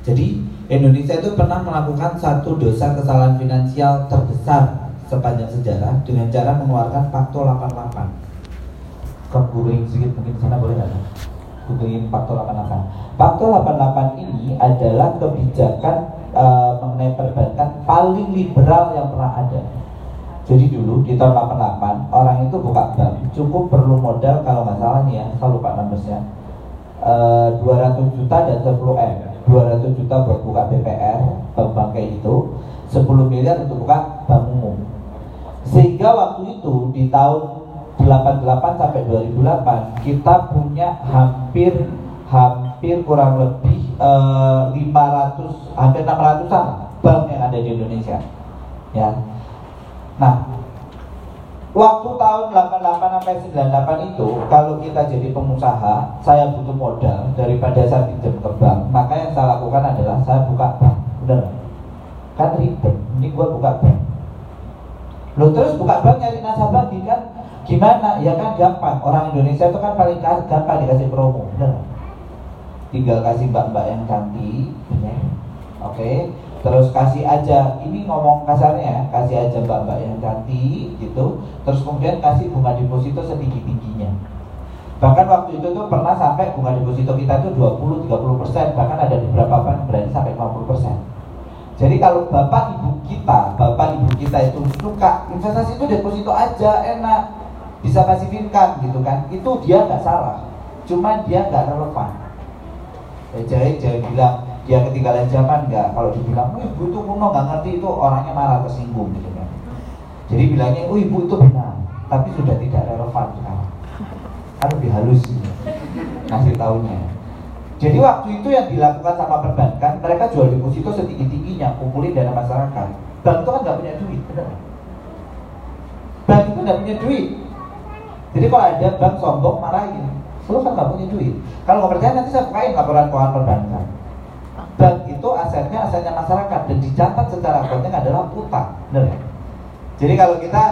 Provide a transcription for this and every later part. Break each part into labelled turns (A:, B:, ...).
A: Jadi Indonesia itu pernah melakukan satu dosa kesalahan finansial terbesar sepanjang sejarah dengan cara mengeluarkan Pakto 88. Kau sedikit mungkin sana boleh nggak? Googling Pakto 88. Pakto 88 ini adalah kebijakan uh, mengenai perbankan paling liberal yang pernah ada. Jadi dulu di tahun 88 orang itu buka bank cukup perlu modal kalau nggak salah nih ya, saya lupa nomornya. Uh, 200 juta dan 10 M. 200 juta buat buka BPR, kayak itu, 10 miliar untuk buka bank umum. Sehingga waktu itu di tahun 88 sampai 2008 kita punya hampir hampir kurang lebih uh, eh, 500 hampir 600-an bank yang ada di Indonesia. Ya. Nah, waktu tahun 88 sampai 98 itu kalau kita jadi pengusaha, saya butuh modal daripada saya pinjam ke bank, maka yang saya lakukan adalah saya buka bank. Benar? Kan ribet. Ini gua buka bank Lo terus buka bank nyari nasabah kan gimana? Ya kan gampang. Orang Indonesia itu kan paling gampang dikasih promo. Benar. Tinggal kasih mbak-mbak yang cantik. Oke. Okay. Terus kasih aja, ini ngomong kasarnya ya, kasih aja mbak-mbak yang cantik gitu. Terus kemudian kasih bunga deposito setinggi-tingginya. Bahkan waktu itu tuh pernah sampai bunga deposito kita itu 20-30 persen, bahkan ada beberapa bank berani sampai 50 persen. Jadi kalau bapak ibu kita, bapak ibu kita itu suka investasi itu deposito aja enak, bisa kasih income gitu kan, itu dia nggak salah, cuma dia nggak relevan. Ya, jadi jangan bilang dia ketinggalan zaman nggak. Kalau dibilang, oh, ibu itu kuno nggak ngerti itu orangnya marah tersinggung gitu kan. Jadi bilangnya, oh ibu itu benar, tapi sudah tidak relevan sekarang. Kan lebih halus gitu. ngasih tahunya. Jadi waktu itu yang dilakukan sama perbankan, mereka jual deposito setinggi-tingginya, kumpulin dana masyarakat. Bank itu kan nggak punya duit, benar? Bank itu nggak punya duit. Jadi kalau ada bank sombong marahin, lu kan nggak punya duit. Kalau nggak percaya nanti saya bukain laporan keuangan perbankan. Bank itu asetnya asetnya masyarakat dan dicatat secara konten adalah utang, benar ya? Jadi kalau kita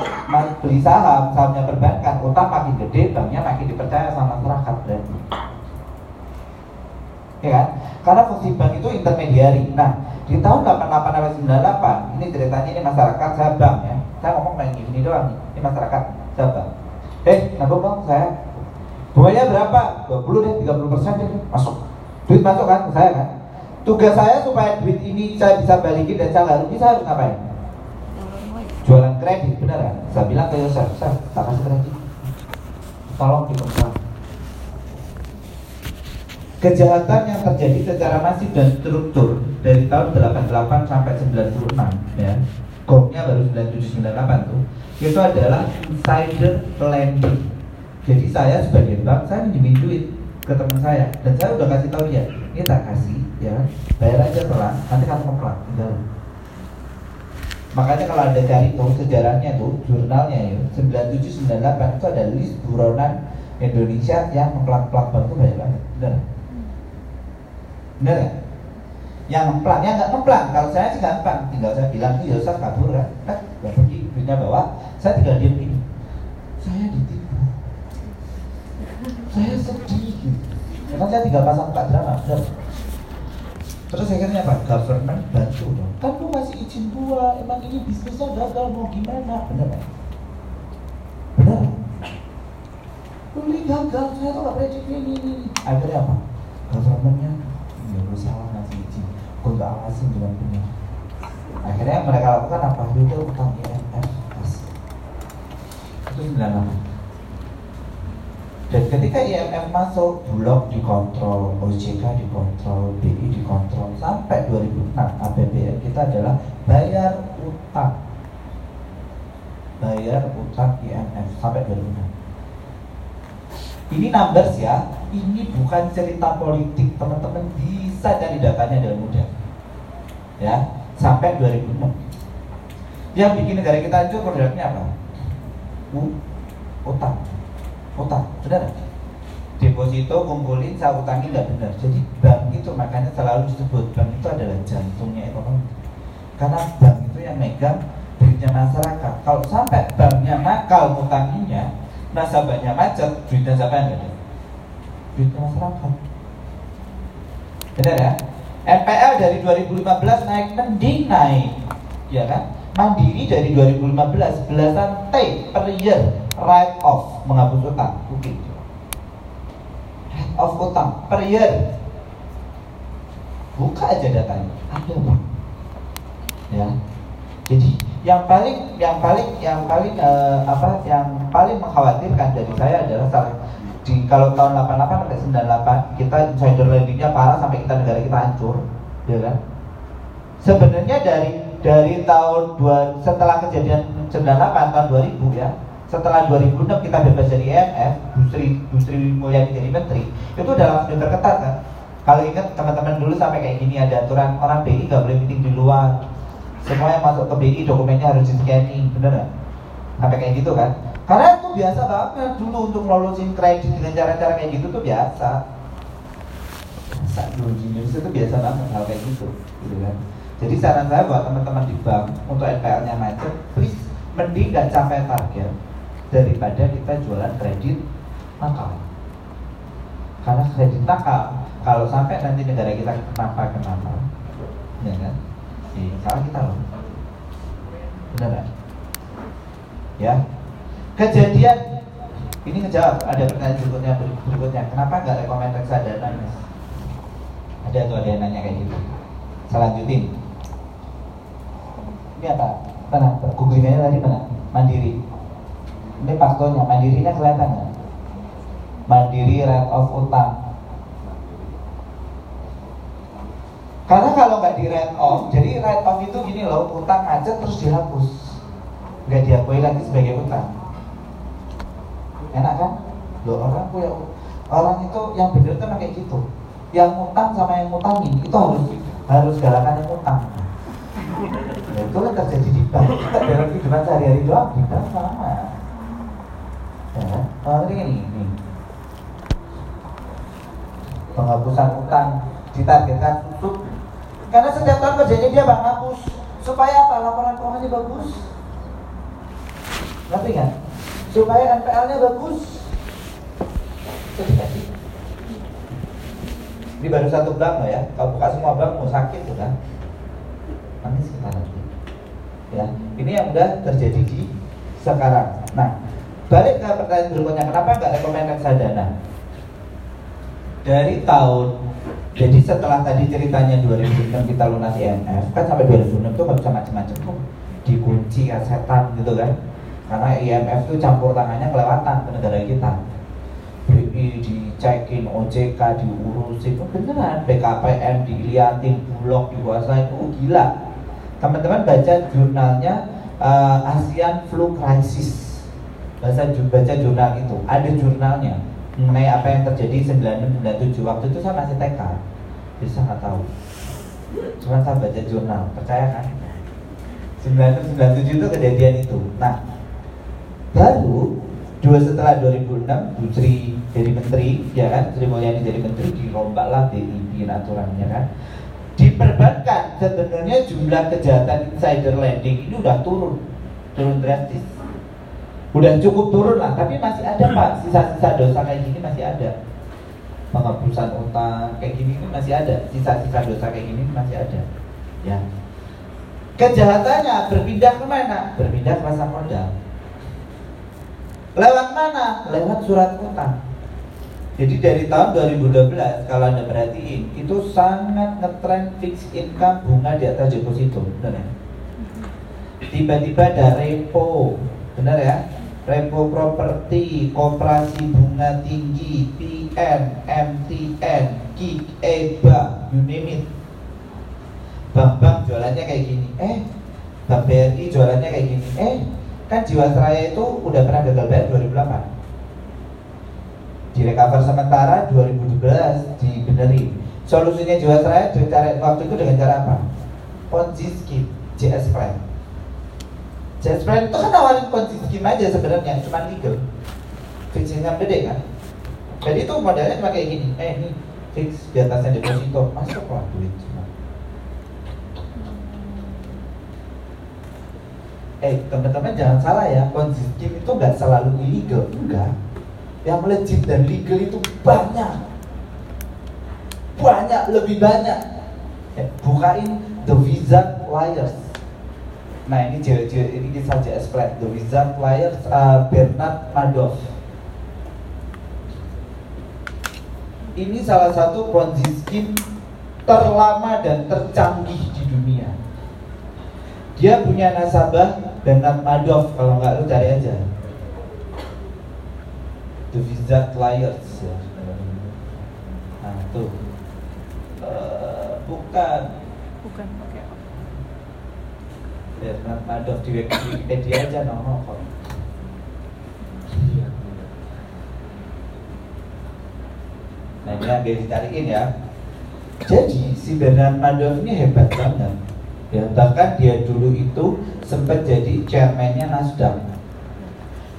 A: beli saham, sahamnya perbankan, utang makin gede, banknya makin dipercaya sama masyarakat berarti ya kan? Karena fungsi bank itu intermediari. Nah, di tahun 88 sampai 98, ini ceritanya ini masyarakat saya bank ya. Saya ngomong main gini doang nih. Ini masyarakat saya bank. Eh, nabung dong saya. Bunganya berapa? 20 deh, 30 persen deh. Masuk. Duit masuk kan ke saya kan? Tugas saya supaya duit ini saya bisa balikin dan saya nggak saya harus ngapain? Jualan kredit, benar kan? Saya bilang ke Yosef, saya tak kasih kredit. Tolong dipegang Kejahatan yang terjadi secara masif dan struktur dari tahun 88 sampai 96 ya. Gongnya baru 97 98 tuh. Itu adalah insider lending. Jadi saya sebagai bank saya minjemin duit ke teman saya dan saya udah kasih tahu ya, ini tak kasih ya, bayar aja pelan, nanti kamu pelan tinggal. Makanya kalau ada cari tuh sejarahnya tuh jurnalnya ya 97 98 itu ada list buronan Indonesia yang mempelak-pelak bank tuh banyak banget. Benar. Benar ya? Yang ngemplang, yang nggak ngemplang. Kalau saya sih gampang, tinggal saya bilang itu ya Ustaz kabur kan, kan nggak pergi, duitnya bawa, saya tinggal diam ini. Saya ditipu, saya sedih. Gitu. Karena saya tinggal pasang muka drama, benar. Terus akhirnya apa? Government bantu dong. Kan lu masih izin gua, emang ini bisnisnya gagal mau gimana? Benar kan? Benar. Beli gagal, saya tuh nggak predik ini, ini. Akhirnya apa? Governmentnya ya gue salah ngasih izin gue gak awasin dengan benar akhirnya mereka lakukan apa itu utang IMF itu 98 dan ketika IMF masuk Bulog dikontrol, OJK dikontrol, BI dikontrol sampai 2006 APBN kita adalah bayar utang bayar utang IMF sampai 2006 ini numbers ya, ini bukan cerita politik, teman-teman bisa cari datanya dengan mudah. Ya, sampai 2006. Yang bikin negara kita hancur produknya apa? Utang, utang, benar? Deposito kumpulin, saya utangin nggak benar. Jadi bank itu makanya selalu disebut bank itu adalah jantungnya ekonomi. Karena bank itu yang megang duitnya masyarakat. Kalau sampai banknya nakal utanginya, nasabahnya macet, duitnya siapa yang ada? Duitnya masyarakat. Benar ya? NPL dari 2015 naik mending naik ya kan Mandiri dari 2015 belasan T per year write off menghapus utang Oke. write off utang per year buka aja datanya. Ada bang. Ya. Jadi yang paling yang paling yang paling uh, apa yang paling mengkhawatirkan dari saya adalah salah. Di kalau tahun 88 sampai 98 kita insider lendingnya parah sampai kita negara kita hancur, ya kan? Sebenarnya dari dari tahun dua setelah kejadian 98 tahun 2000 ya, setelah 2006 kita bebas dari IMF, Busri Busri Mulyani jadi menteri, itu udah langsung diperketat kan? Kalau ingat teman-teman dulu sampai kayak gini ada aturan orang BI nggak boleh meeting di luar, semua yang masuk ke BI dokumennya harus di scanning, bener nggak? Sampai kayak gitu kan? Karena itu biasa banget dulu untuk ngelolosin kredit dengan cara-cara kayak gitu tuh biasa. Biasa dulu di itu biasa banget hal kayak gitu, gitu kan. Jadi saran saya buat teman-teman di bank untuk NPL-nya macet, please mending nggak capai target daripada kita jualan kredit nakal. Karena kredit nakal, kalau sampai nanti negara kita kenapa kenapa, ya kan? Ya, salah kita loh. Benar kan? Ya, Kejadian ini ngejawab ada pertanyaan berikutnya berikutnya kenapa nggak rekomend reksadana ada tuh ada yang nanya kayak gitu selanjutin ini apa mana googlingannya tadi mana mandiri ini faktornya mandirinya kelihatan nggak mandiri rate of utang. Karena kalau nggak di rate off jadi rate off itu gini loh utang aja terus dihapus. Nggak diakui lagi sebagai utang. Enak kan? Lo orang punya orang itu yang bener kan kayak gitu. Yang ngutang sama yang ngutangin itu harus harus galakan yang ngutang ya, itu kan terjadi di bank. Kita dalam kehidupan sehari-hari doang bank sama ya kan ini ini penghapusan utang ditargetkan tutup karena setiap tahun kerjanya dia bang hapus supaya apa laporan keuangannya bagus ngerti kan supaya NPL-nya bagus. Ini baru satu bank loh ya. Kalau buka semua bank mau sakit. Nanti kita nanti. Ya, ini yang udah terjadi di sekarang. Nah, balik ke pertanyaan berikutnya, kenapa nggak rekomend reksadana? Dari tahun jadi setelah tadi ceritanya 2006 kita lunasi IMF kan sampai 2006 tuh nggak bisa macam-macam tuh dikunci asetan gitu kan. Karena IMF itu campur tangannya kelewatan ke negara kita. BI dicekin, OJK diurusin. Itu oh, beneran BKPM diliatin, bulog dikuasain oh, gila. Teman-teman baca jurnalnya uh, ASEAN Flu Crisis baca, baca jurnal itu. Ada jurnalnya mengenai apa yang terjadi 9697 waktu itu saya masih TK bisa nggak tahu. Cuma saya baca jurnal. Percaya kan? 9697 itu kejadian itu. Nah Lalu dua setelah 2006 Bu Sri jadi menteri ya kan? Sri Mulyani jadi menteri dirombaklah BI aturannya kan? Diperbankan. Sebenarnya jumlah kejahatan insider lending ini udah turun. Turun drastis udah cukup turun lah tapi masih ada pak sisa-sisa dosa kayak gini masih ada penghapusan utang kayak gini ini masih ada sisa-sisa dosa kayak gini masih ada ya kejahatannya berpindah ke mana berpindah ke pasar modal Lewat mana? Lewat surat utang. Jadi dari tahun 2012 kalau anda perhatiin itu sangat ngetrend fixed income bunga di atas deposito, benar ya? Tiba-tiba ada repo, benar ya? Repo properti, koperasi bunga tinggi, PN, MTN, KIK, EBA, you name it. Bank-bank jualannya kayak gini. Eh, Bank BRI jualannya kayak gini. Eh, Kan Jiwasraya itu udah pernah gagal bayar 2008 Di recover sementara 2012 dibenerin Solusinya Jiwasraya cara, waktu itu dengan cara apa? Ponzi scheme, JS Plan JS Plan itu kan nawarin Ponzi scheme aja sebenarnya, cuma legal. Fix income gede kan. Jadi itu modalnya cuma kayak gini. Eh ini fix di atasnya deposito. Masuk lah duit eh teman-teman jangan salah ya. Konjuntif itu nggak selalu illegal. Enggak. Yang legit dan legal itu banyak. Banyak lebih banyak. Ya, bukain The Wizard Liars. Nah ini cewek-cewek ini kisah JS Flat The Wizard Liars uh, Bernard Madoff. Ini salah satu Ponzi scheme terlama dan tercanggih di dunia. Dia punya nasabah Bernard Madoff kalau nggak lu cari aja. The Wizard Liars ya. Nah tuh uh, bukan
B: bukan
A: Bernard Madoff di Wikipedia aja nono kok. Nah ini yang dicariin ya. Jadi si Bernard Madoff ini hebat banget. Ya, bahkan dia dulu itu sempat jadi chairmannya Nasdaq.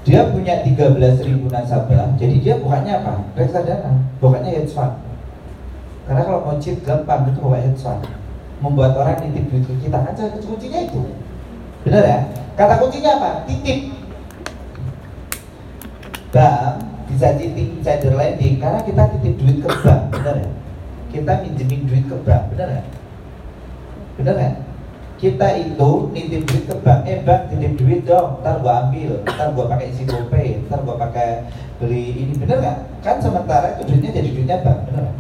A: Dia punya 13.000 nasabah, jadi dia bukannya apa? Reksadana, bukannya hedge fund. Karena kalau mau cheat gampang itu bukan hedge fund. Membuat orang nitip duit ke kita kan kuncinya itu. Benar ya? Kata kuncinya apa? Titip. Bank bisa titip insider lending karena kita titip duit ke bank, benar ya? Kita minjemin duit ke bank, benar ya? Benar ya? kita itu nitip duit ke bank, eh bank titip duit dong, ntar gua ambil, ntar gua pakai isi GoPay, ntar gua pakai beli ini, bener nggak? Kan sementara itu duitnya jadi duitnya bank, bener nggak?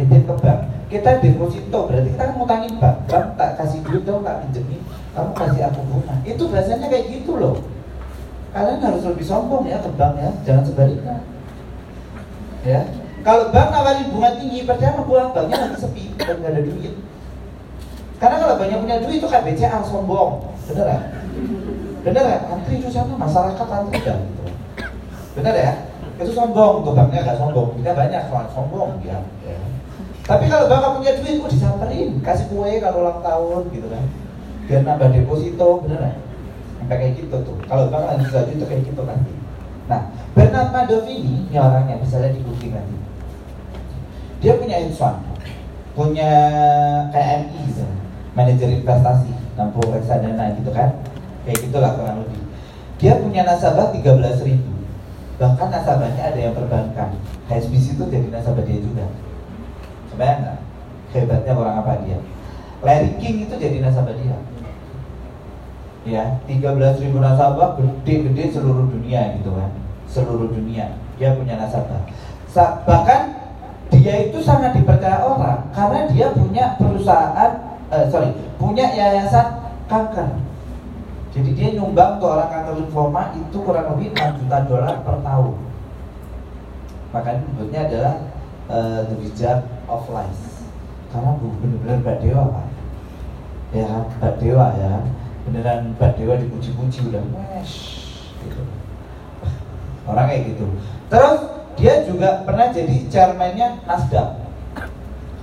A: Titip ke bank, kita deposito, berarti kita kan ngutangin bank, bank tak kasih duit dong, tak pinjemin, kamu kasih aku bunga, itu biasanya kayak gitu loh. Kalian harus lebih sombong ya ke bank ya, jangan sebaliknya. Ya, kalau bank nawarin bunga tinggi, percaya pulang banknya lagi sepi dan nggak ada duit. Karena kalau banyak punya duit itu kayak BCA sombong, bener ya? Bener ya? Antri itu sana masyarakat antri dan gitu. Bener ya? Itu sombong, tuh banknya nggak sombong, kita banyak soal sombong ya. Tapi kalau bapak punya duit, kok disamperin, kasih kue kalau ulang tahun gitu kan, biar nambah deposito, bener ya? Sampai kayak gitu tuh. Kalau bank lagi susah itu kayak gitu nanti. Nah, Bernard Madoff ini, ini orangnya bisa lihat di booking nanti. Dia punya fund, punya KMI manajer investasi lampu reksadana gitu kan. Kayak gitulah kurang lebih. Dia punya nasabah 13 ribu. Bahkan nasabahnya ada yang perbankan. HSBC itu jadi nasabah dia juga. Sebenarnya hebatnya orang apa dia? Larry King itu jadi nasabah dia ya 13 ribu nasabah gede-gede seluruh dunia gitu kan. Seluruh dunia. Dia punya nasabah. Bahkan dia itu sangat dipercaya orang karena dia punya perusahaan uh, sorry punya yayasan kanker. Jadi dia nyumbang untuk orang kanker lymphoma itu kurang lebih 6 juta dolar per tahun. Makanya bentuknya adalah uh, the wizard of life. Karena benar-benar Mbak Dewa pak. Ya Mbak Dewa ya beneran Mbak Dewa dipuji-puji udah mesh gitu. Orang kayak gitu. Terus dia juga pernah jadi chairmannya Nasdaq.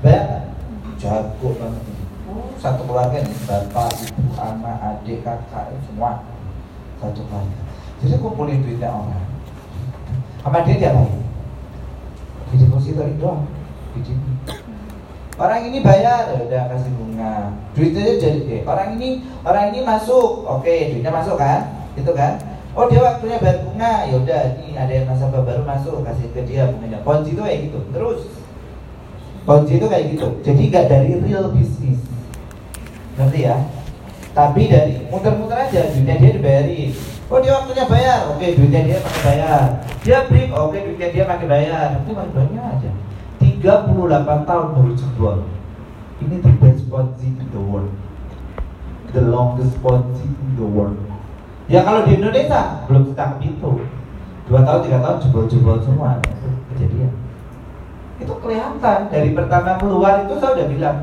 A: Bayangkan jago banget satu keluarga nih bapak ibu anak adik kakak semua. Satu keluarga. Jadi kumpulin duitnya orang. Sama dia dia apa? Di deposito itu doang di sini orang ini bayar. Ya udah kasih bunga. Duitnya jadi eh, orang ini orang ini masuk. Oke duitnya masuk kan? Itu kan? Oh dia waktunya bayar bunga. Ya udah ini ada yang nasabah baru masuk. Kasih ke dia bunganya ponzi itu kayak gitu. Terus. Ponzi itu kayak gitu. Jadi nggak dari real bisnis ngerti ya? Tapi dari muter-muter aja. Duitnya dia dibayarin. Oh dia waktunya bayar. Oke duitnya dia pakai bayar. Dia break oke duitnya dia pakai bayar. Itu banyak aja 38 tahun baru jebol ini the best ponzi in the world. The longest ponzi in the world. Ya kalau di Indonesia belum setangkap itu. Dua tahun tiga tahun jebol-jebol semua. Itu kejadian. Itu kelihatan. Dari pertama keluar itu saya udah bilang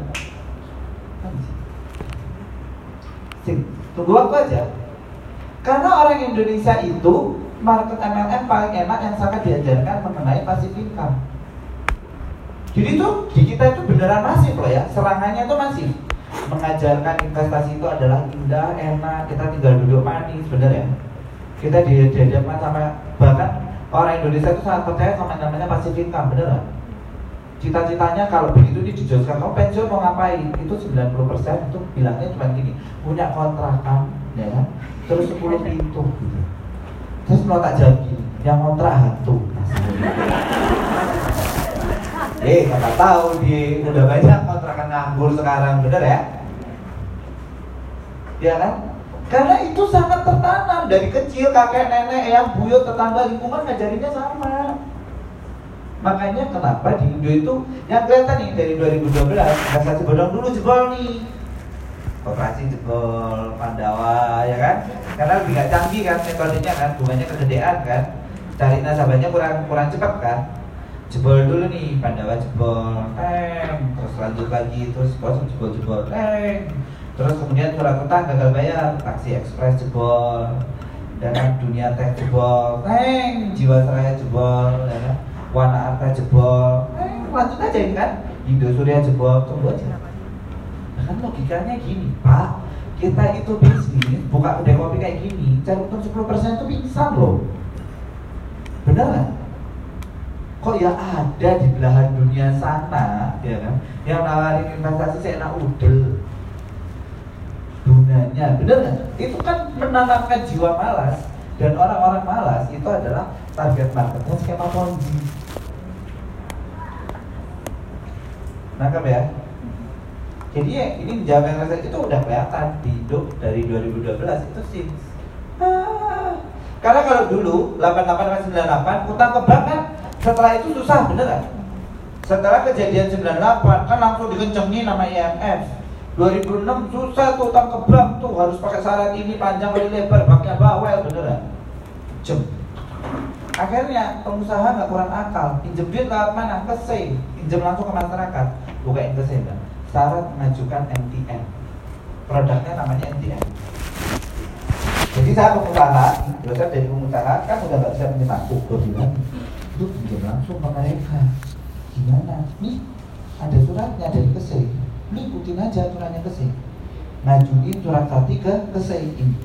A: Sing, tunggu waktu aja. Karena orang Indonesia itu market MLM paling enak yang sangat diajarkan mengenai passive income. Jadi tuh di kita itu beneran masif loh ya, serangannya tuh masif. Mengajarkan investasi itu adalah indah, enak, kita tinggal duduk manis, bener ya. Kita diajarkan sama bahkan orang Indonesia itu sangat percaya sama namanya passive income, bener gak? cita-citanya kalau begitu dijelaskan kamu pensiun mau ngapain itu 90% itu bilangnya cuma gini punya kontrakan ya kan terus 10 pintu gitu terus mau tak gini yang kontrak hantu eh nggak tahu di udah banyak kontrakan akan nganggur sekarang, bener ya? Ya kan? Karena itu sangat tertanam dari kecil kakek nenek yang buyut tetangga lingkungan ngajarinnya sama. Makanya kenapa di Indo itu yang kelihatan nih dari 2012 investasi bodong dulu jebol nih. Operasi jebol Pandawa ya kan? Karena lebih gak canggih kan metodenya kan, bunganya kegedean kan. Cari nasabahnya kurang kurang cepat kan. Jebol dulu nih Pandawa jebol, teng, terus lanjut lagi terus kosong jebol jebol, teng. Terus kemudian surat utang gagal bayar, taksi ekspres jebol, dan dunia teh jebol, teng, jiwasraya jebol, ya kan? Wana Arta jebol, eh, lanjut aja kan Indo Surya jebol, tunggu aja kan logikanya gini, Pak kita itu bisnis, buka kedai kopi kayak gini cari untung 10% itu pingsan loh bener kan? Kok ya ada di belahan dunia sana ya kan? Yang nawarin investasi saya enak udel. Gunanya bener kan? itu kan menanamkan jiwa malas dan orang-orang malas itu adalah target marketnya skema ponzi. Nangkap ya? Jadi ya ini menjaga rasa itu udah kelihatan di Indo dari 2012 itu sih. Ah. karena kalau dulu 88 98 utang ke bank kan setelah itu susah bener kan setelah kejadian 98 kan langsung dikencengin nama IMF 2006 susah tuh utang bank tuh harus pakai syarat ini panjang kali lebar pakai bawel beneran jem. Akhirnya pengusaha nggak kurang akal. Pinjem duit lewat mana? Ke say pinjam langsung ke masyarakat. Bukan ke say syarat mengajukan MTN produknya namanya MTN jadi saya pengusaha dosen dari pengusaha kan udah nggak bisa pinjam aku bilang itu pinjam langsung ke mereka gimana? Nih ada suratnya dari kesei ini ikutin aja aturannya kesei ngajuin surat sati ke kesei ini.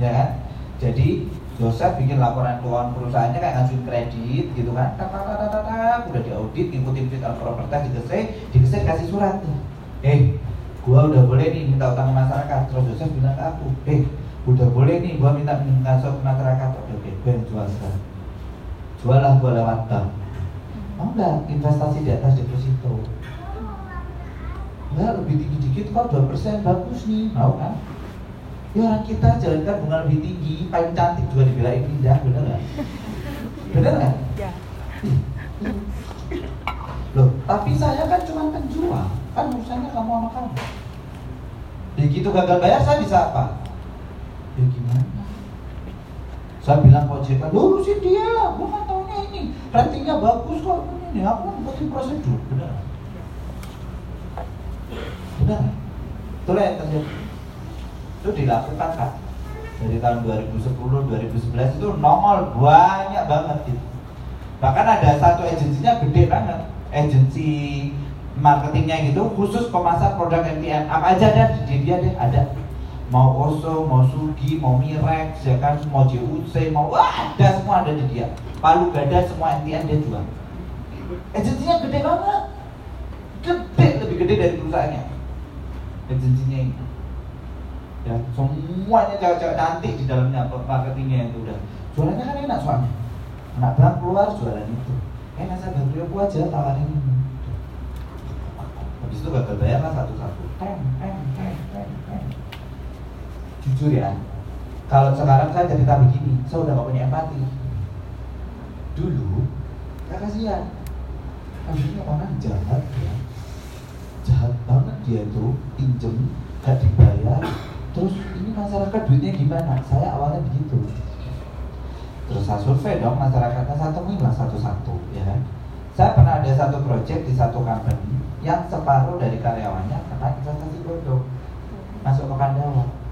A: Ya jadi Joseph bikin laporan keuangan perusahaannya kayak ngajuin kredit gitu kan. Tak tak tak tak tak udah diaudit ngikutin fit and proper test dikasih dikasih kasih surat eh gua udah boleh nih minta utang masyarakat. Terus Joseph bilang ke aku eh udah boleh nih gua minta minta ke masyarakat oke oke gue yang jual sekarang. Jual lah gua lewat bank. Mau nggak investasi di atas deposito. Enggak lebih tinggi dikit kok dua persen bagus nih mau kan? Ya orang kita jalankan bunga lebih tinggi paling cantik juga dibilangin indah bener nggak? Bener nggak? Ya. loh tapi saya kan cuma penjual kan urusannya kamu sama kamu. Begitu gagal bayar saya bisa apa ya gimana? Saya bilang kok JK, lurusin dia lah, gue kan taunya ini Ratingnya bagus kok, ini aku buatin prosedur, benar. Benar. Itulah yang terjadi. Itu dilakukan kak. Dari tahun 2010 2011 itu nongol banyak banget gitu. Bahkan ada satu agensinya gede banget. Agensi marketingnya gitu khusus pemasar produk MTN apa aja ada di dia deh ada mau Oso, mau Sugi, mau Mirex, ya kan, mau JUC, mau wah ada semua ada di dia. Palu Gada semua MTN dia jual. Agensinya gede banget, gede lebih gede dari perusahaannya. Agensinya ini ya semuanya cewek-cewek cantik di dalamnya marketingnya itu udah. Jualannya kan enak soalnya. Anak bang keluar jualan itu. Enak saya bantu aku aja tawarin habis itu gagal bayar lah satu-satu. Teng teng teng jujur ya kalau sekarang saya cerita begini saya udah gak punya empati. Dulu saya kasihan. Akhirnya orang jahat ya. Jahat banget dia tuh pinjem gak dibayar. Terus ini masyarakat duitnya gimana? Saya awalnya begitu. Terus saya survei dong masyarakatnya saya temuin lah satu-satu ya kan? Saya pernah ada satu project di satu company yang separuh dari karyawannya kena investasi bodong masuk ke Pandawa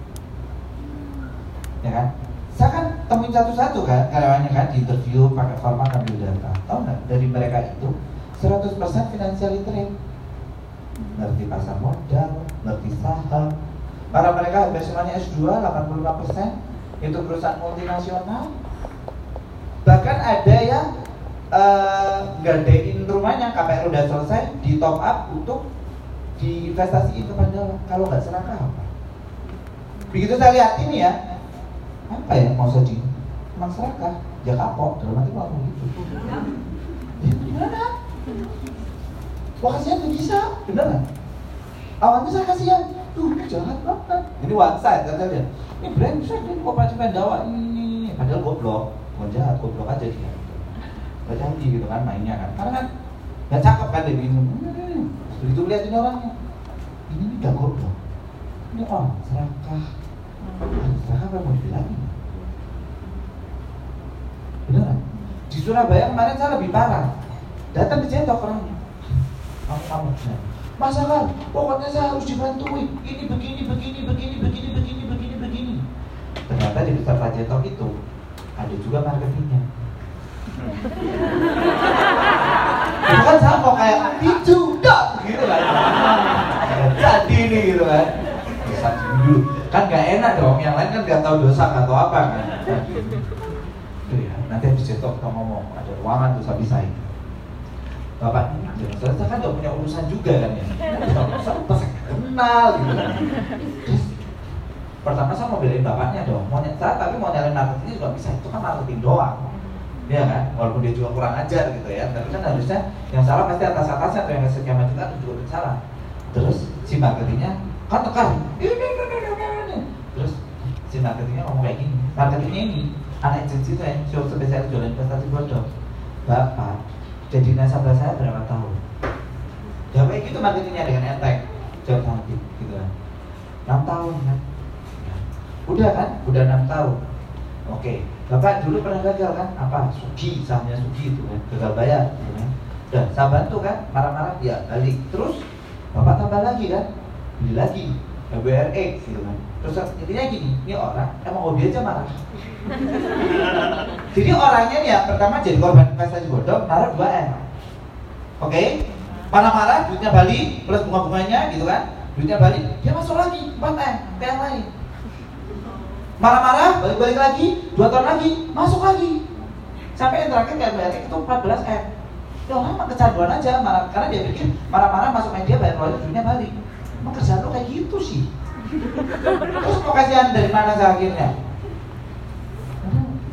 A: ya kan? Saya kan temuin satu-satu kan karyawannya kan di interview pakai format ambil data. Tahu nggak? Dari mereka itu 100% financial literate. Ngerti pasar modal ngerti saham. Karena mereka semuanya S2 85% itu perusahaan multinasional. Bahkan ada yang uh, gadein rumahnya KPR udah selesai di top up untuk diinvestasiin kepada kalau nggak serakah apa. Begitu saya lihat ini ya, apa ya mau jadi emang serakah, ya kapok dalam arti mau gitu. Ya, gimana? Wah kasihan tuh bisa, bener kan? Awalnya saya kasihan, tuh jahat banget. Ini one side kan saya Ini brengsek, ini kok pasti pendawa ini. Padahal goblok, bukan jahat, goblok aja dia. Gak janji gitu kan mainnya kan, karena kan gak cakep kan dia begini. Hmm, begitu lihat ini orangnya, ini ini gak goblok. Ini orang serakah, serakah apa mau dibilangin? Beneran? Di Surabaya kemarin saya lebih parah. Datang dicetok orangnya. Kamu kamu benar. Masa kan? Pokoknya saya harus dibantuin. Ini begini, begini, begini, begini, begini, begini, begini. Ternyata di peserta cetok itu ada juga marketingnya. Itu kan sama kayak itu dah gitu kan. Jadi nih gitu kan. Bisa dulu. Kan gak enak dong. Yang lain kan gak tahu dosa gak tahu apa kan. Itu ya. Nanti habis cetok kita ngomong ada ruangan tuh saya. Pisahin bapak ini saya kan gak punya urusan juga kan ya? Pas kenal gitu kan. Terus pertama saya mau belain bapaknya dong. Mau saya tapi mau nyalain marketing juga bisa. Itu kan marketing doang. Iya kan, walaupun dia juga kurang ajar gitu ya, tapi kan harusnya yang salah pasti atas atasnya atau yang skema kita itu juga salah. Terus si marketingnya kan tekan, terus si marketingnya ngomong kayak gini, marketingnya ini anak agensi itu yang show spesial jualan investasi bodong, bapak jadi nasabah saya berapa tahun? Ya kayak gitu marketingnya dengan enteng jawab nanti gitu kan. Enam tahun kan? Udah kan? Udah enam tahun. Oke bapak dulu pernah gagal kan? Apa? Sugi sahamnya sugi itu kan? Gagal bayar gitu kan. Udah saya bantu kan? Marah-marah ya balik. Terus bapak tambah lagi kan? Beli lagi WRX gitu kan. Terus intinya gini ini orang emang hobi aja marah. Jadi orangnya ya pertama jadi korban investasi bodong naruh 2 M oke? Okay? marah-marah duitnya balik plus bunga-bunganya gitu kan. Duitnya balik dia masuk lagi 4 M ke yang lain. Marah-marah balik-balik lagi dua tahun lagi masuk lagi. Sampai yang terakhir kayak bayar itu 14 M ya orang mah kecanduan aja marah. Karena dia pikir marah-marah masuk media bayar royal duitnya balik emang kerjaan lo kayak gitu sih. Terus mau kasihan dari mana saya akhirnya?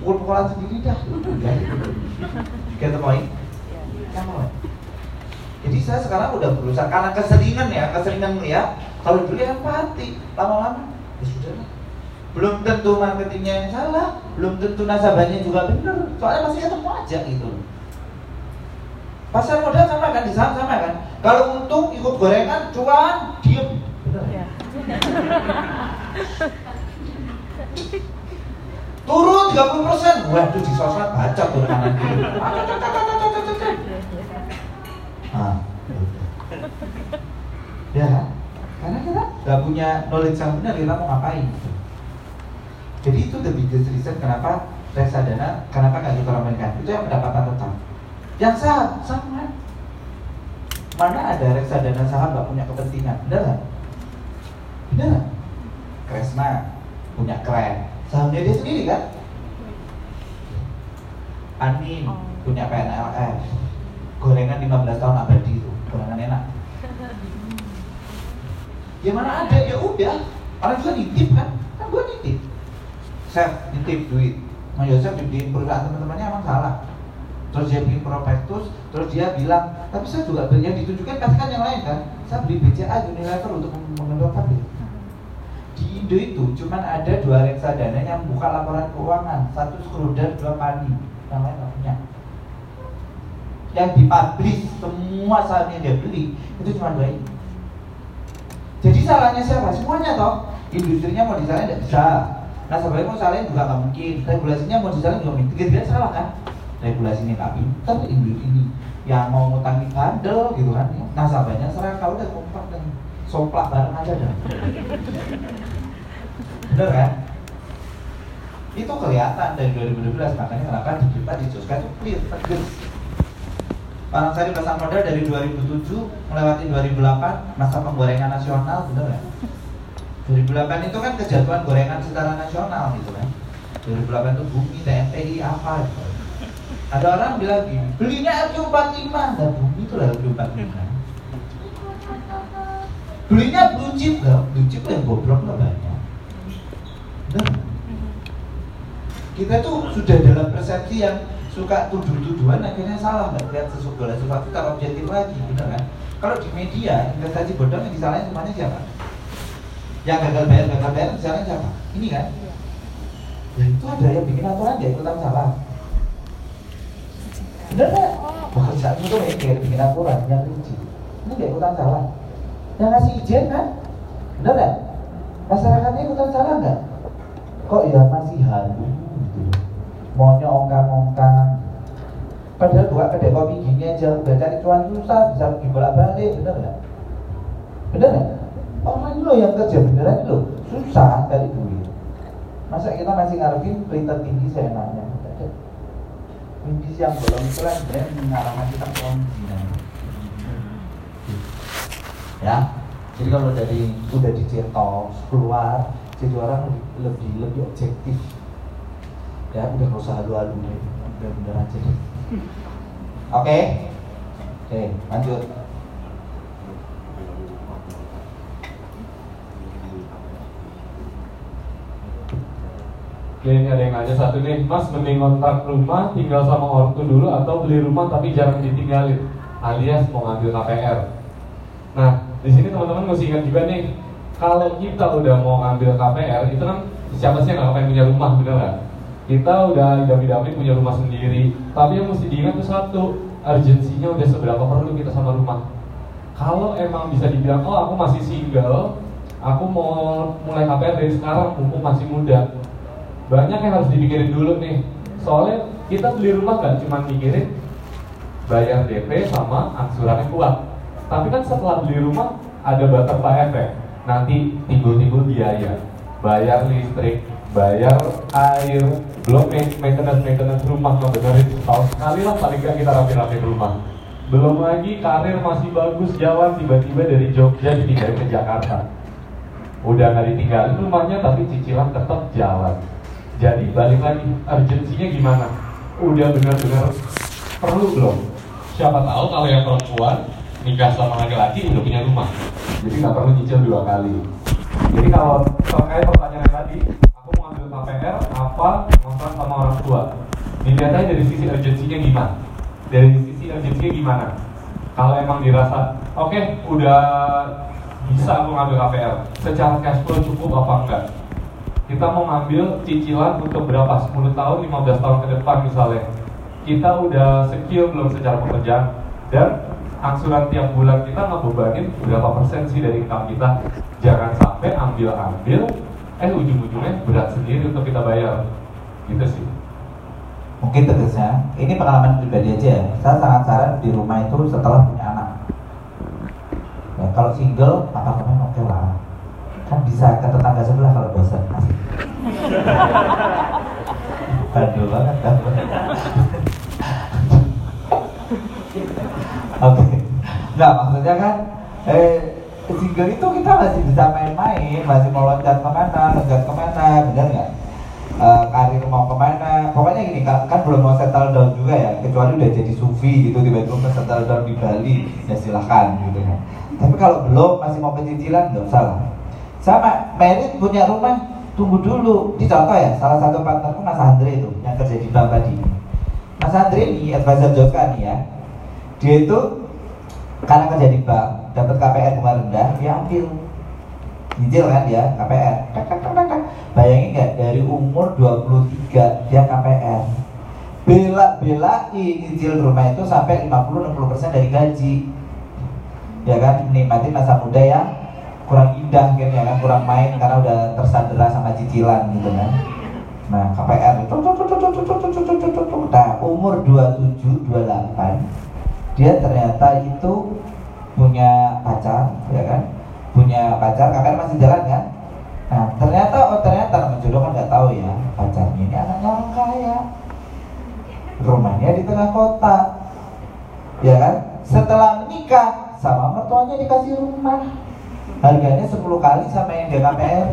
A: Pukul-pukulan sendiri dah. Get the point jadi saya sekarang udah berusaha karena keseringan ya keseringan ya. Kalau dulu ya empati lama-lama. Ya sudah belum tentu marketingnya yang salah belum tentu nasabahnya juga benar. Soalnya masih ketemu aja gitu pasar modal sama kan di saham sama kan kalau untung ikut gorengan cuan diem benar ya. Turun 30 persen. Waduh di sosmed baca tuh kanan kiri. Ah, ya, ya karena kita nggak punya knowledge yang benar kita mau ngapain. Jadi itu the biggest reason kenapa reksadana kenapa nggak kita ramaikan itu yang pendapatan tetap. Yang saham sama. Mana ada reksadana saham nggak punya kepentingan, benar nggak? Benar. Kresna punya keren, sahamnya dia sendiri kan? Ani oh. punya PNLF gorengan 15 tahun abadi itu gorengan enak. Ya mana ada? Ya udah. Orang juga nitip kan? Kan gue nitip. Saya nitip duit. Mas Yosef bikin perusahaan teman-temannya emang salah terus dia bikin prospektus terus dia bilang tapi saya juga yang ditunjukkan pasti kan yang lain kan? Saya beli BCA Unilever untuk mengendorkan gitu di Indo itu cuma ada dua reksadana yang buka laporan keuangan satu Skroder dua Pani yang lain nggak punya. Yang dipublish semua yang dia beli itu cuma dua ini. Jadi salahnya siapa? Semuanya toh. Industrinya mau disalahin tidak bisa. Nah sebenarnya mau salahin juga nggak mungkin. Regulasinya mau disalahin juga mungkin. Tiga salah kan regulasinya nggak pinter industri ini. Yang mau ngutangi bandel gitu kan. Nasabahnya kalau udah kompak dan soplak bareng aja dah. Bener kan? Itu kelihatan dari 2012 makanya kenapa di kita di Joska itu clear tegas. Parang Sari pasang modal dari 2007 melewati 2008 masa penggorengan nasional bener ya 2008 itu kan kejatuhan gorengan secara nasional gitu kan? 2008 itu bumi TNPI apa gitu. Ada orang bilang gini belinya LQ45 dan bumi itu lah LQ45 belinya blue chip lah blue chip yang goblok lah banyak. Kita tuh sudah dalam persepsi yang suka tuduh-tuduhan akhirnya salah nggak lihat sesuatu sesuatu tak objektif lagi benar kan? Kalau di media investasi bodong yang disalahin semuanya siapa? Yang gagal bayar gagal bayar misalnya siapa? Ini kan? Ya itu ada yang bikin aturan dia ikutan salah bener nggak? Pekerjaan itu mikir bikin aturan yang rinci ini dia ikutan salah yang ngasih izin kan? Bener nggak? Masyarakatnya ikutan salah nggak? Kok ya masih halu gitu. Maunya ongkang-ongkang. Padahal buka kedai kopi gini aja udah cari cuan susah bisa pergi bolak balik bener nggak? Bener nggak? Orang lo yang kerja beneran lo susah cari duit. Masa kita masih ngarepin return tinggi seenaknya mimpi siang bolong itu kan sebenarnya mengarahkan kita ke ya jadi kalau dari udah dicetok keluar jadi orang lebih lebih, objektif. Ya udah nggak usah halu-halu udah bener aja oke? Okay? oke okay, lanjut
B: Ini ada yang nanya satu nih, Mas mending kontrak rumah tinggal sama ortu dulu atau beli rumah tapi jarang ditinggalin, alias mau ngambil KPR. Nah, di sini teman-teman mesti ingat juga nih, kalau kita udah mau ngambil KPR itu kan siapa sih yang nggak pengen punya rumah, bener nggak? Kita udah idam-idamin punya rumah sendiri, tapi yang mesti diingat tuh satu, urgensinya udah seberapa perlu kita sama rumah. Kalau emang bisa dibilang, oh aku masih single, aku mau mulai KPR dari sekarang, mumpung masih muda, banyak yang harus dipikirin dulu nih. Soalnya kita beli rumah gak cuma mikirin bayar DP sama angsurannya kuat. Tapi kan setelah beli rumah ada butterfly effect nanti timbul-timbul biaya. Bayar listrik bayar air belum maintenance maintenance rumah benerin setahun sekali lah paling gak kita rapi-rapi rumah. Belum lagi karir masih bagus jalan tiba-tiba dari Jogja ditinggalin ke Jakarta. Udah nggak ditinggalin rumahnya tapi cicilan tetap jalan jadi balik lagi, urgensinya gimana? Udah benar-benar perlu belum? Siapa tahu kalau yang perempuan nikah sama laki-laki udah punya rumah, jadi nggak perlu nyicil dua kali. Jadi kalau terkait pertanyaan tadi, aku mau ambil KPR apa ngontrak sama orang tua? Dilihat aja dari sisi urgensinya gimana? Dari sisi urgensinya gimana? Kalau emang dirasa, oke, okay, udah bisa aku ngambil KPR, secara cash flow cukup apa enggak? Kita mau ngambil cicilan untuk berapa? 10 tahun 15 tahun ke depan misalnya. Kita udah secure belum secara pekerjaan. Dan angsuran tiap bulan kita ngebebanin berapa persen sih dari income kita? Jangan sampai ambil-ambil eh ujung-ujungnya berat sendiri untuk kita bayar. Gitu sih.
A: Mungkin tegasnya ini pengalaman pribadi aja ya. Saya sangat saran di rumah itu setelah punya anak. Ya, kalau single apartemen oke okay lah kan bisa ke tetangga sebelah kalau bosan. Bandel banget kan Oke. Nggak maksudnya kan eh, Single itu kita masih bisa main-main Masih mau loncat ke mana, loncat ke mana Bener nggak? Uh, karir mau ke mana. Pokoknya gini, kan, kan belum mau settle down juga ya Kecuali udah jadi sufi gitu Tiba-tiba mau settle down di Bali Ya silahkan gitu kan. Tapi kalau belum, masih mau kecicilan Nggak usah lah sama merit punya rumah tunggu dulu. Di contoh ya salah satu partnerku Mas Andre itu yang kerja di bank tadi. Mas Andre ini advisor Joska nih ya. Dia itu karena kerja di bank dapat KPR bunga rendah dia ambil. Nyicil kan dia KPR bayangin nggak dari umur 23 dia KPR bela-bela nyicil rumah itu sampai 50-60% dari gaji. Ya kan nikmati masa muda ya kurang indah kan ya kan kurang main karena udah tersandera sama cicilan gitu kan. Nah KPR itu nah umur 27 28 dia ternyata itu punya pacar ya kan? Punya pacar KPR masih jalan kan? Nah ternyata oh ternyata nama jodoh kan nggak tahu ya pacarnya ini anaknya orang kaya. Rumahnya di tengah kota ya kan? Setelah menikah sama mertuanya dikasih rumah harganya 10 kali sama yang KPR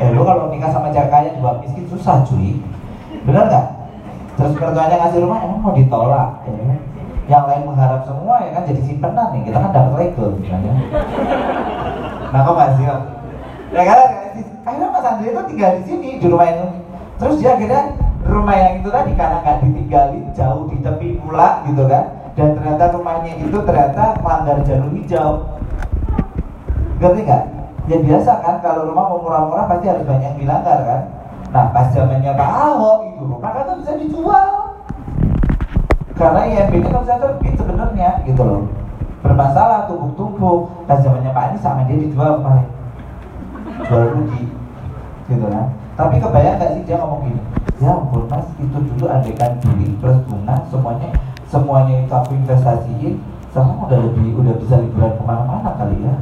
A: eh lu kalau nikah sama kaya juga miskin susah cuy. Bener nggak? Terus mertuanya ngasih rumah emang mau ditolak. Kan? yang lain mengharap semua ya kan jadi simpenan nih. Kita kan dapat legal misalnya. Nah kok masih ya kan akhirnya Mas Andri itu tinggal di sini di rumah itu terus dia akhirnya rumah yang itu tadi karena nggak ditinggalin jauh di tepi pula gitu kan. Dan ternyata rumahnya itu ternyata melanggar jalur hijau ngerti nggak? Ya biasa kan kalau rumah mau murah-murah pasti harus banyak yang dilanggar kan. Nah pas zamannya Pak Ahok itu rumah kan bisa dijual. Karena IMB itu kan bisa terbit sebenarnya gitu loh. Bermasalah tumpuk-tumpuk. Pas zamannya Pak Anies sama dia dijual kemarin jual rugi. Gitu kan. Tapi kebayang gak sih dia ngomong gini? Ya ampun mas itu dulu adegan beli plus bunga semuanya semuanya itu aku investasiin sekarang udah lebih udah bisa liburan ke mana-mana kali ya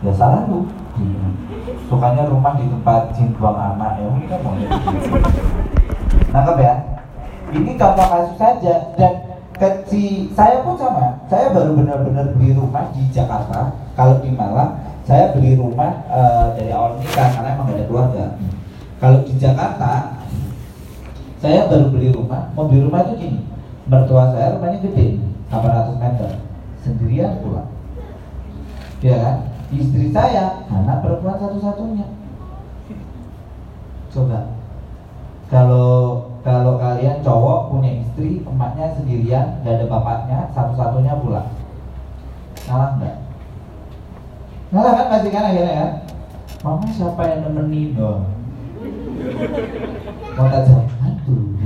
A: ya salah lu. Sukanya rumah di tempat buang anak ya mungkin kan mau nangkep ya? Ini contoh kasus saja. Dan kecil saya pun sama. Saya baru benar-benar beli rumah di Jakarta. Kalau di Malang saya beli rumah uh, dari awal nikah karena emang ada keluarga. Kalau di Jakarta saya baru beli rumah. Mau beli rumah itu gini. Mertua saya rumahnya gede 800 meter. Sendirian pula ya kan istri saya anak perempuan satu-satunya. Coba. Kalau kalau kalian cowok punya istri emaknya sendirian gak ada bapaknya satu-satunya pula salah nggak? Ngalah kan pasti kan akhirnya kan? Mama siapa yang nemenin dong? Mau tak jawab Hantu.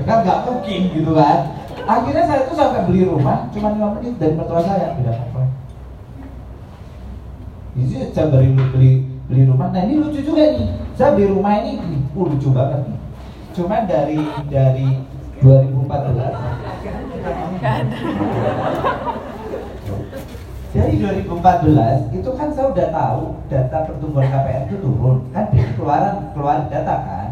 A: Kan gak mungkin gitu kan Akhirnya saya tuh sampai beli rumah Cuma 5 menit dari mertua saya Beda apa Jadi saya beli, beli, beli rumah. Nah ini lucu juga nih Saya beli rumah ini uh, lucu banget nih. Cuma dari dari 2014 dari 2014 itu kan saya udah tahu data pertumbuhan KPR itu turun. Kan keluaran keluar data kan.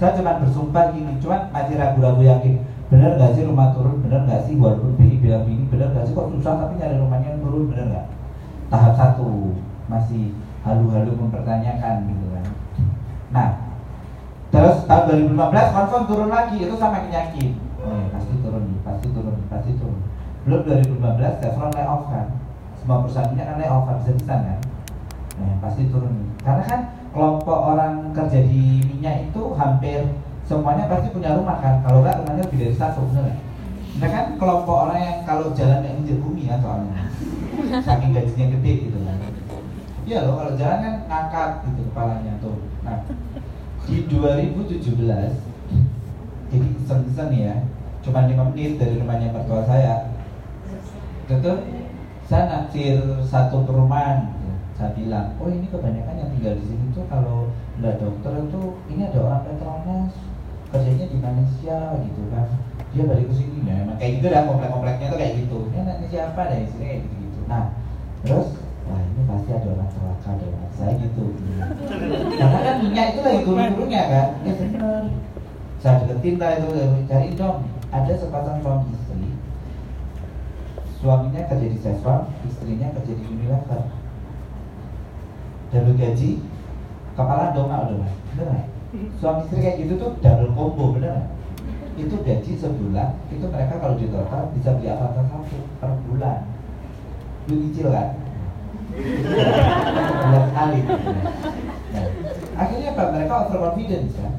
A: Saya cuma bersumpah gini cuma masih ragu-ragu yakin benar gak sih rumah turun? Benar gak sih? Walaupun BI bilang ini benar gak sih? Kok susah tapi nyari rumahnya yang turun benar gak tahap satu masih halu-halu mempertanyakan gitu kan. Nah terus tahun 2015 confirm turun lagi itu sama yakin oh ya, pasti turun pasti turun pasti turun. Belum 2015 Chevron layoff kan. Semua perusahaan ini akan layoff habis-habisan kan. Nah, pasti turun. Karena kan kelompok orang kerja di minyak itu hampir semuanya pasti punya rumah kan? Kalau enggak rumahnya lebih dari satu bener ya nah kan kelompok orang yang kalau jalan yang injek bumi ya soalnya. Saking gajinya gede gitu kan. Iya loh kalau jalan kan ngangkat gitu kepalanya tuh. Nah di 2017 jadi iseng-iseng ya cuma 5 menit dari rumahnya mertua saya. Itu saya naksir satu perumahan saya bilang oh ini kebanyakan yang tinggal di sini tuh kalau nggak dokter itu ini ada orang Petronas kerjanya di Malaysia gitu kan. Dia balik ke sini ya emang kayak gitu dah komplek-kompleknya tuh kayak gitu. Ini anaknya siapa deh sini? Kayak gitu gitu nah terus wah ini pasti ada orang celaka deh saya gitu. Karena kan minyak itu lagi turun-turunnya kan. Ya bener. Saya deketin lah itu cari dong. Ada sepasang suami istri. Suaminya kerja di Chevron istrinya kerja di Unilever. Double gaji kepala dongak udah gak? Suami istri kayak gitu tuh double combo bener itu gaji sebulan itu mereka kalau di total bisa beli apa satu per bulan. Lu kecil kan bulan sekali. Nah, akhirnya apa? Mereka overconfidence kan?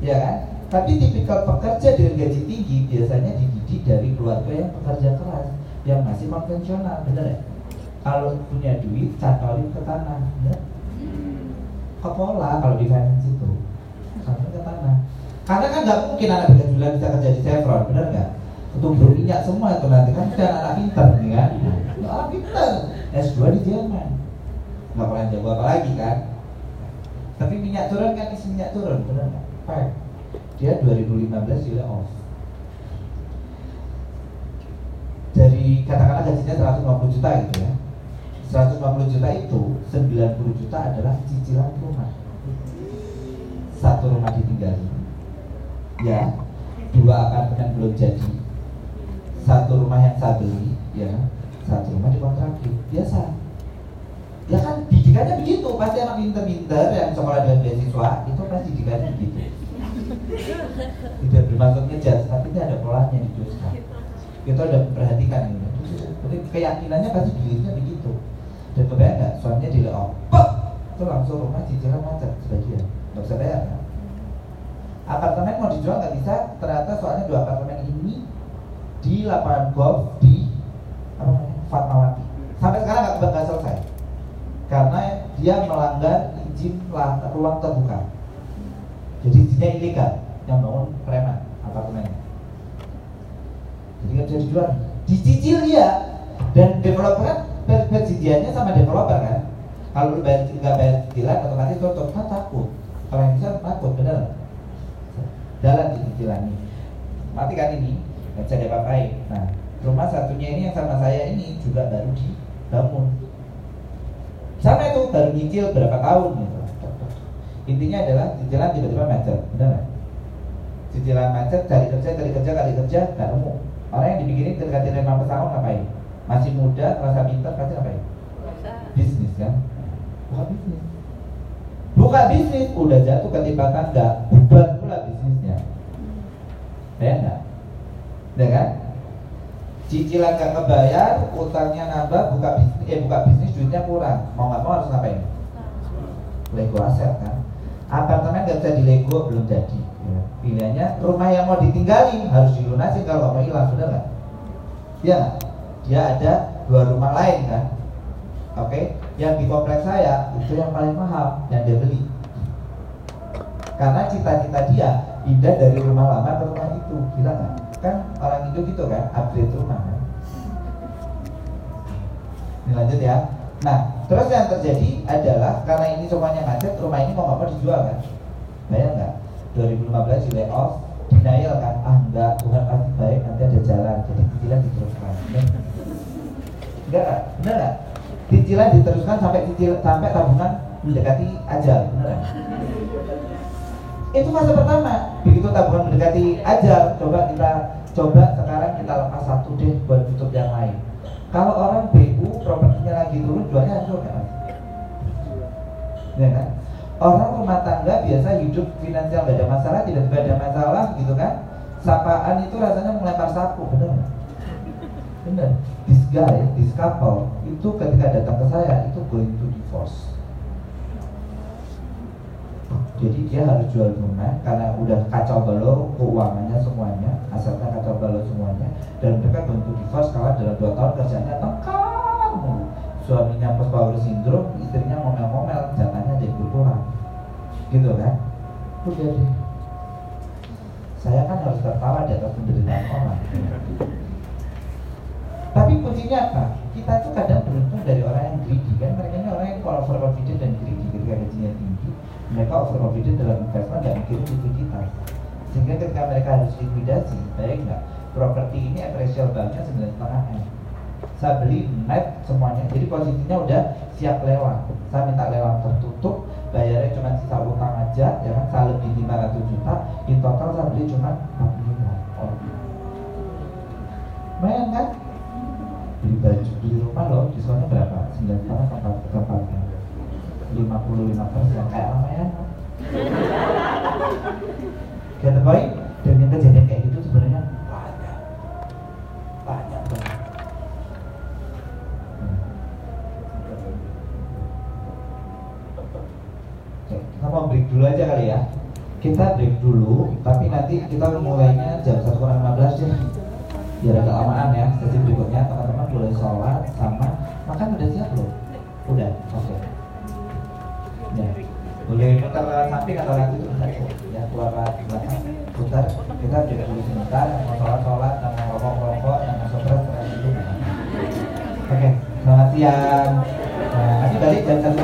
A: Ya kan? Tapi tipikal pekerja dengan gaji tinggi biasanya dididik dari keluarga yang pekerja keras yang masih konvensional bener ya kalau punya duit cantolin ke tanah ya? Ke pola kalau di finance itu. Cantolin ke tanah. Karena kan nggak mungkin anak tiga bulan bisa kerja di Chevron bener nggak? Untuk berminyak semua itu nanti kan kita anak pinter nih kan? Anak pinter. S2 di Jerman. Nggak pernah jago apa lagi kan? Tapi minyak turun kan isi minyak turun bener nggak? Fact. dia 2015 dia off. Dari katakanlah gajinya 150 juta gitu ya 150 juta itu 90 juta adalah cicilan rumah. Satu rumah ditinggali. Ya dua apartemen belum jadi. Satu rumah yang saya beli ya satu rumah dikontrakin biasa. Ya kan didikannya begitu. Pasti anak pinter-pinter yang sekolah dengan beasiswa itu pasti didikannya begitu. Tidak bermaksud ngejudge tapi ini ada polanya di kita udah perhatikan ini. Keyakinannya pasti dirinya begitu dan kebayang nggak? Suaminya di layoff itu langsung rumah cicilan macet sebagian. Nggak bisa bayar kan? apartemen mau dijual nggak bisa? Ternyata soalnya dua apartemen ini di lapangan golf di apa namanya Fatmawati. Sampai sekarang nggak nggak selesai. Karena dia melanggar izin ruang terbuka. Jadi izinnya ilegal yang bangun preman apartemennya jadi nggak bisa dijual. Dicicil dia dan developer perjanjiannya sama developer kan? Kalau lu bayar nggak bayar cicilan otomatis tutup kan takut. Kalau yang bisa takut bener. Di cicilan ini matikan ini nggak bisa diapa-apain. Nah rumah satunya ini yang sama saya ini juga baru dibangun. Sama itu baru nyicil berapa tahun gitu. Intinya adalah cicilan tiba-tiba macet benar cicilan macet cari kerja cari kerja cari kerja nggak nemu. Orang yang dibikinin ketika tidak mampu ngapain masih muda rasa pintar pasti ngapain bisnis kan? Buka bisnis. Buka bisnis udah jatuh ketimpa tangga bubar pula bisnisnya. Ya enggak ya kan? Cicilan gak kebayar utangnya nambah buka bisnis eh buka bisnis duitnya kurang. Mau nggak mau harus ngapain? Lego aset kan? Apartemen gak bisa dilego belum jadi. Ya. pilihannya rumah yang mau ditinggali harus dilunasi kalau mau hilang sudah nggak? Ya dia ada dua rumah lain kan? Oke? Okay? yang di kompleks saya itu yang paling mahal yang dia beli. Karena cita-cita dia pindah dari rumah lama ke rumah itu. Gila nggak? Kan orang itu gitu kan? Upgrade rumah kan? Ini lanjut ya. Nah terus yang terjadi adalah karena ini semuanya macet rumah ini mau mau dijual kan? Bayang nggak? 2015 di layoff denial kan? Ah enggak Tuhan pasti baik nanti ada jalan. Jadi cicilan diteruskan enggak benar nggak? Cicilan diteruskan sampai cicil sampai tabungan mendekati ajal benar itu fase pertama. Begitu tabungan mendekati ajal coba kita coba sekarang kita lepas satu deh buat tutup yang lain. Kalau orang BU propertinya lagi turun jualnya hancur kan ya kan? Orang rumah tangga biasa hidup finansial gak ada masalah tidak ada masalah gitu kan? Sapaan itu rasanya melempar sapu bener bener this guy this couple itu ketika datang ke saya itu going to divorce. Jadi dia harus jual rumah karena udah kacau balau keuangannya semuanya asalnya kacau balau semuanya dan mereka bentuk divorce kalau dalam dua tahun kerjanya tengkar suaminya post power syndrome istrinya ngomel-ngomel jatahnya jadi berkurang. Gitu kan? Udah deh. Saya kan harus tertawa di atas penderitaan orang tapi kuncinya apa? Kita tuh kadang beruntung dari orang yang greedy kan? Mereka ini orang yang kalau overconfident dan greedy ketika gajinya tinggi. Mereka overconfident dalam investment dan mikirin likuiditas. Sehingga ketika mereka harus likuidasi baik nggak? Properti ini appraisal banknya sembilan setengah m. Saya beli net semuanya. Jadi posisinya udah siap lewat. Saya minta lewat tertutup bayarnya cuma sisa utang aja ya kan? Saya lebih 500 juta. In total saya beli cuma 45 oh. lumayan kan beli baju beli rumah loh diskonnya berapa? 9 setengah sampai tempatnya 55 persen. Kayak lumayan Get the point? Dan yang kejadian kayak gitu sebenarnya banyak. Banyak banget. Oke, kita mau break dulu aja kali ya. Kita break dulu Tapi nanti kita mulainya jam 1 kurang 15 deh Biar agak lamaan ya Sesi berikutnya teman-teman boleh sholat Sama makan udah siap belum? Udah, oke. Okay. Ya boleh. Putar samping atau lagi sebentar ya keluar ke belakang. Putar kita juga dulu sebentar mau sholat sholat yang mau rokok rokok yang mau stres stres dulu oke selamat siang. Nah nanti balik jam satu